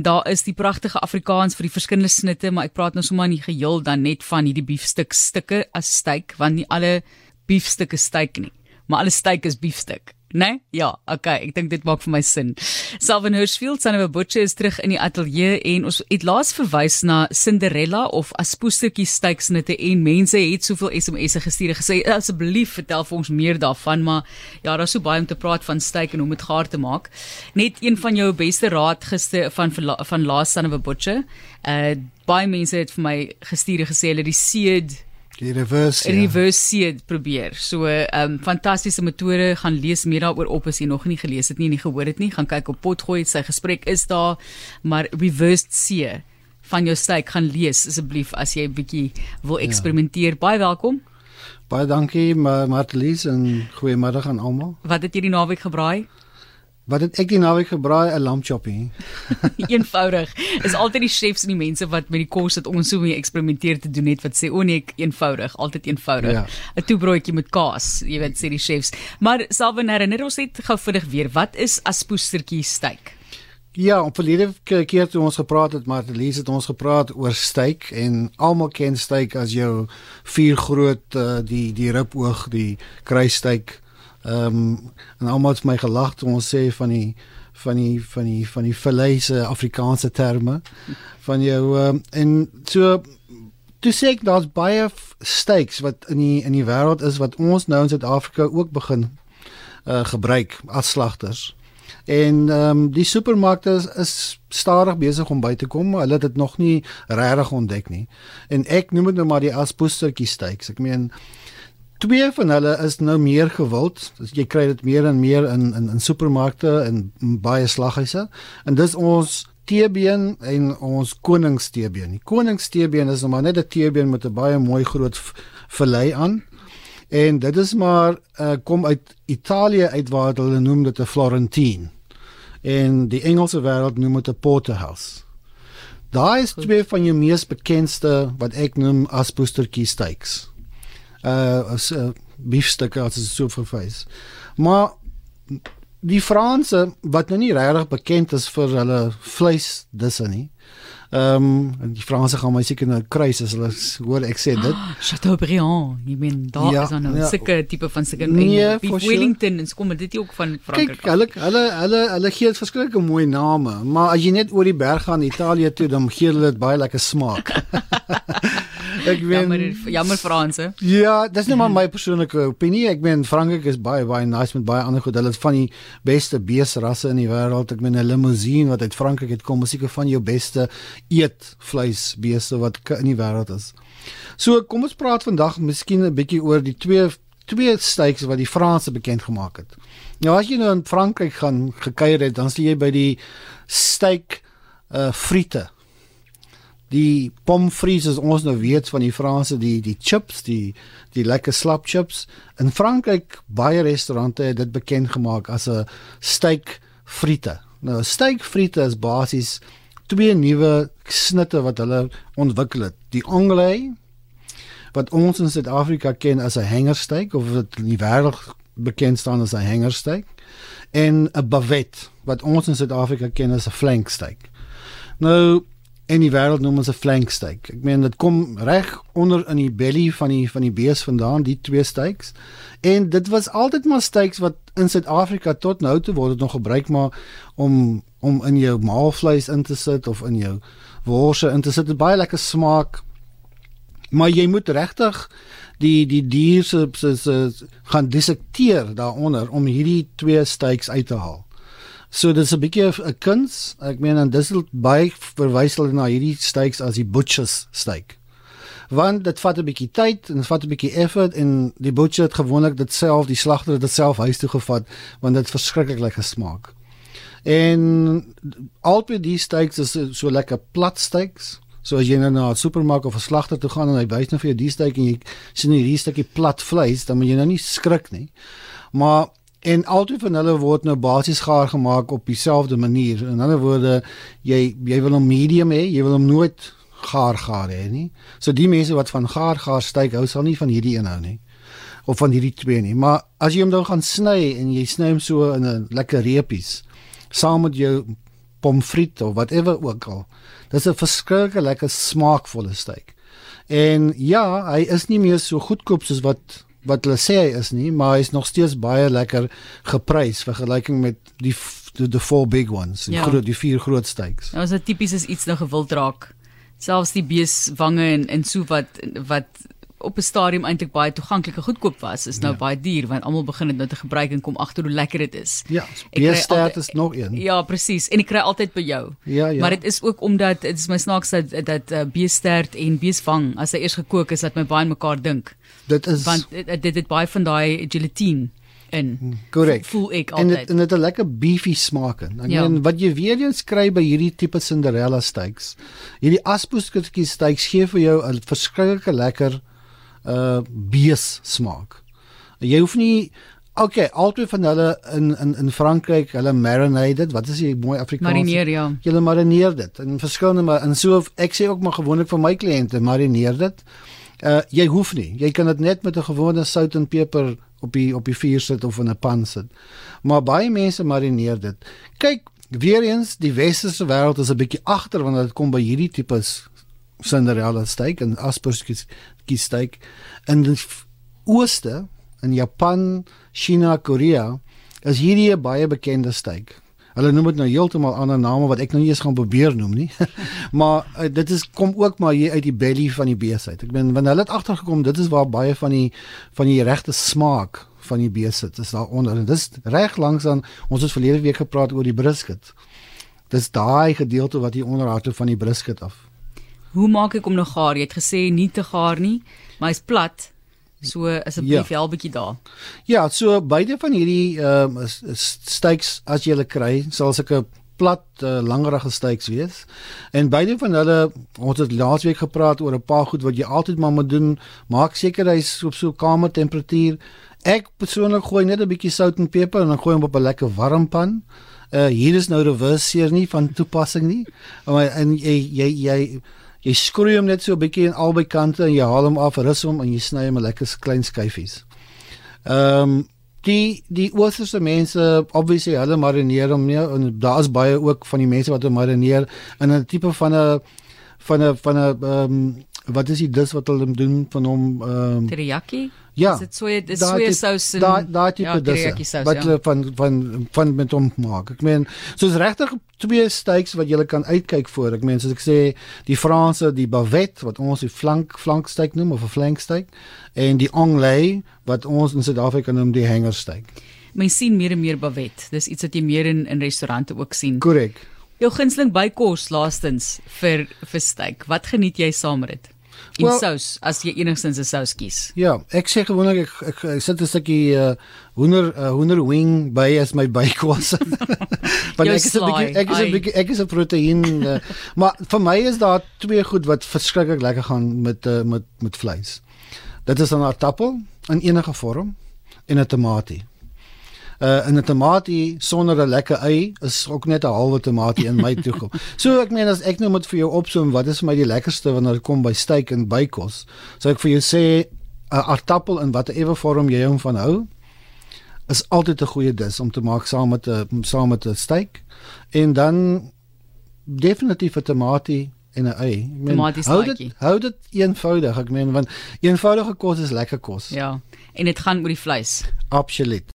Daar is die pragtige Afrikaans vir die verskillende snitte, maar ek praat nou sommer nie geheel dan net van hierdie biefstuk stukke as steak, want nie alle biefstukke steak nie, maar alle steak is biefstuk. Nee? Ja, okay, ek dink dit maak vir my sin. Salvin Hirschfield, of a butcher, is terug in die ateljee en ons het laas verwys na Cinderella of aspoestertjie steaksnitte en mense het soveel SMS'e gestuur gesê asseblief vertel vir ons meer daarvan, maar ja, daar's so baie om te praat van steak en hoe om dit gaar te maak. Net een van jou beste raad gister van van laas of a butcher. Uh baie mense het vir my gestuur gesê hulle die seed Die reverse ja. reverse seed probeer. So 'n um, ehm, fantastiese metode. Gaan lees meer daaroor op as jy nog nie gelees het nie en nie gehoor het nie. Gaan kyk op Potgooi, sy gesprek is daar. Maar reverse seed van jou steak gaan lees asseblief as jy 'n bietjie wil ja. eksperimenteer. Ja. Baie welkom. Baie dankie Martelies en goeiemiddag aan almal. Wat het jy die naweek gebraai? Wat het ek die naweek gebraai 'n lamb choppie. eenvoudig. Is altyd die chefs en die mense wat met die kos het ons so mee eksperimenteer te doen net wat sê o nee, eenvoudig, altyd eenvoudig. 'n ja. Toebroodjie met kaas, jy weet sê die chefs. Maar Salwen herinner ons net gou vinnig weer, wat is aspoestertjie steak? Ja, op verlede keer toe ons gepraat het, maar Elise het ons gepraat oor steak en almal ken steak as jou vier groot uh, die die riboog, die kruissteak Ehm um, en almal het my gelag toe ons sê van die van die van die van die verleise Afrikaanse terme van jou um, en so toe sê ek daar's baie steaks wat in die in die wêreld is wat ons nou in Suid-Afrika ook begin uh, gebruik as slagters. En ehm um, die supermarkte is, is stadig besig om by te kom, hulle het dit nog nie regtig ontdek nie. En ek noem dit nou maar die aspoestertjie steaks. Ek meen twee van hulle is nou meer gewild. Dus jy kry dit meer en meer in in in supermarkte en baie slaghuise. En dis ons teebeen en ons koningsteebeen. Die koningsteebeen is maar net 'n teebeen met 'n baie mooi groot vlei aan. En dit is maar uh, kom uit Italië uit waar hulle noem dit 'n Florentine. En die Engelse wêreld noem dit 'n porterhouse. Daai is twee van jou mees bekendste wat ek noem as boostertjie steaks uh as uh, biefstukke as dit so verwys. Maar die Franse wat nou nie regtig bekend is vir hulle vleis disse nie. Ehm um, die Franse gaan my seker nou kruis as hulle hoor ek sê dit. Oh, Chateaubriand, jy meen daar ja, is dan 'n ja, seker tipe van seker nee, Wellington en kom dit ook van Frankryk. Kyk, hulle hulle hulle hulle gee verskillike mooi name, maar as jy net oor die berg gaan Italië toe dan gee hulle dit baie lekker smaak. ek weet jammer jammer Franse. Ja, dis net maar my persoonlike opinie. Ek meen Frankryk is baie baie nice met baie ander goed. Hulle het van die beste beesrasse in die wêreld. Ek meen 'n limousine wat uit Frankryk het kom, is seker van jou beste eet vleis beeste wat in die wêreld is. So kom ons praat vandag miskien 'n bietjie oor die twee twee steaks wat die Franse bekend gemaak het. Nou as jy nou in Frankryk gaan gekuier het, dan sien jy by die steak uh friete die pomfries as ons nou weet van die Franse die die chips die die lekker slap chips. In Frankryk baie restaurante het dit bekend gemaak as 'n steak friete. Nou steak friete is basies twee nuwe snitte wat hulle ontwikkel het. Die anglais wat ons in Suid-Afrika ken as 'n hangersteak of wat in die wêreld bekend staan as 'n hangersteak en 'n bavette wat ons in Suid-Afrika ken as 'n flanksteak. Nou en die wêreld noem ons 'n flank steak. Ek meen dit kom reg onder in die belly van die van die bees vandaan, die twee steaks. En dit was altyd maar steaks wat in Suid-Afrika tot nou toe word nog gebruik maar om om in jou maalvleis in te sit of in jou worse in te sit. Dit baie lekker smaak. Maar jy moet regtig die die dier se gaan dissekteer daaronder om hierdie twee steaks uit te haal. So dis 'n bietjie 'n kuns. Ek meen en dis baie verwys hulle na hierdie steaks as die butchers steak. Want dit vat 'n bietjie tyd en dit vat 'n bietjie effort en die butcher het gewoonlik dit self, die slagter het dit self huis toe gevat want dit verskriklik lekker smaak. En albei die steaks is so lekker plat steaks. So as jy nou na 'n supermark of 'n slagter toe gaan en hy wys nou vir jou die steak en jy sien hierdie stukkie plat vleis, dan moet jy nou nie skrik nie. Maar En altyd van hulle word nou basies gaar gemaak op dieselfde manier. In ander woorde, jy jy wil hom medium hê, jy wil hom nooit gaar gaar hê nie. So die mense wat van gaar gaar styk hou, sal nie van hierdie een hou nie of van hierdie twee nie. Maar as jy hom dan gaan sny en jy sny hom so in 'n lekker reepies saam met jou pomfriet of whatever ook al. Dis 'n verskriklike lekker smaakvolle steak. En ja, hy is nie meer so goedkoop soos wat wat hulle sê hy is nie, maar hy is nog steeds baie lekker geprys vergelyking met die the, the four big ones, die Ja. groot die vier groot steaks. Nou as dit tipies is iets nou gewild raak. Selfs die beeswange en en so wat wat op 'n stadium eintlik baie toeganklik en goedkoop was, is nou Ja. baie duur want almal begin dit nou te gebruik en kom agter hoe lekker dit is. Ja, altyd- is nog een. Ja, presies. En ek kry altyd by jou. Ja, ja. Maar dit is ook omdat dit is my snaaks dat dat uh, beestert en beeswang as hy eers gekook is dat my baie mekaar dink. dit is Want dit dit het baie van daai gelatine in. korrek. Voel ek En dit altyd. en dit het 'n lekker beefy smaak in. Ek Ja. meen wat jy weer eens kry by hierdie tipe Cinderella steaks. Hierdie aspoeskutjie steaks gee vir jou 'n verskriklike lekker uh bees smaak. Jy hoef nie Okay, albei van hulle in in in Frankryk, hulle marinate dit. Wat is die mooi Afrikaans? Marineer ja. Jy marineer dit in verskillende maar en so ek sê ook maar gewoonlik vir my kliënte marineer dit. Uh jy hoef nie. Jy kan dit net met 'n gewone sout en peper op die op die vuur sit of in 'n pan sit. Maar baie mense marineer dit. Kyk, weer eens die westerse wêreld is 'n bietjie agter wanneer dit kom by hierdie tipes Cinderella steak en asperges steak in die ooste in Japan, China, Korea is hierdie 'n baie bekende steak. Hulle noem dit nou heeltemal ander name wat ek nou nie eens gaan probeer noem nie. maar uh, dit is kom ook maar hier uit die belly van die bees uit. Ek meen wanneer hulle het agtergekom, dit is waar baie van die van die regte smaak van die bees sit. Dis daaronder en dis reg langs aan ons het verlede week gepraat oor die brisket. Dis daai gedeelte wat hier onderhoude van die brisket af. Hoe maak ek hom nou gaar? Jy het gesê nie te gaar nie, maar hy's plat. So asseblief Ja. help bietjie daar. Ja, so beide van hierdie ehm um, steaks as jy hulle kry, sal sulke plat uh, langerige steaks wees. En beide van hulle, ons het laasweek gepraat oor 'n paar goed wat jy altyd maar moet doen. Maak seker hy's op so kamertemperatuur. Ek persoonlik gooi net 'n bietjie sout en peper en dan gooi hom op 'n lekker warm pan. Uh hier is nou reverse seer nie van toepassing nie. Maar en jy jy jy jy skroei hom net so 'n bietjie aan albei kante en jy haal hom af, rus hom en jy sny hom in lekker klein skyfies. Ehm um, die die oosterse mense obviously hulle marineer hom nie en daar's baie ook van die mense wat hom marineer in 'n tipe van 'n van 'n van 'n ehm um, wat is die dis wat hulle doen van hom ehm um, Teriyaki? ja Is dit soja dis daai soja tipe- sous en daai daai tipe ja, teriyaki disse sous, wat ja. van van van met hom maak. Ek meen soos regtig twee steaks wat jy kan uitkyk voor. Ek meen soos ek sê die Franse die bavette wat ons die flank flanksteak noem of 'n flanksteak en die anglais wat ons in Suid-Afrika noem die hangersteak. Mens sien meer en meer bavet. Dis iets wat jy meer in in restaurante ook sien. Korrek. Jou gunsteling bykos laastens vir vir steak. Wat geniet jy saam met dit? En Wel- sous as jy enigstens 'n sous kies. Ja, ek sê gewoonlik ek, ek, ek sit 'n stukkie uh, hoender uh, hoender wing by as my bykos. Want Jou ek is 'n bietjie ek is 'n bietjie ek is 'n proteïen uh, maar vir my is daar twee goed wat verskriklik lekker gaan met uh, met met vleis. Dit is 'n aartappel in enige vorm en 'n tamatie. Uh en 'n tamatie sonder 'n lekker ei is ook net 'n halwe tamatie in my toekom. So ek meen as ek nou moet vir jou opsom wat is vir my die lekkerste wanneer dit kom by steak en bykos, sou ek vir jou sê 'n aartappel in watter ewe vorm jy hom van hou is altyd 'n goeie dis om te maak saam met 'n saam met 'n steak en dan definitief 'n tamatie en 'n ei. Ek meen, hou dit hou dit eenvoudig. Ek meen want eenvoudige kos is lekker kos. Ja. En dit gaan oor die vleis. Absoluut.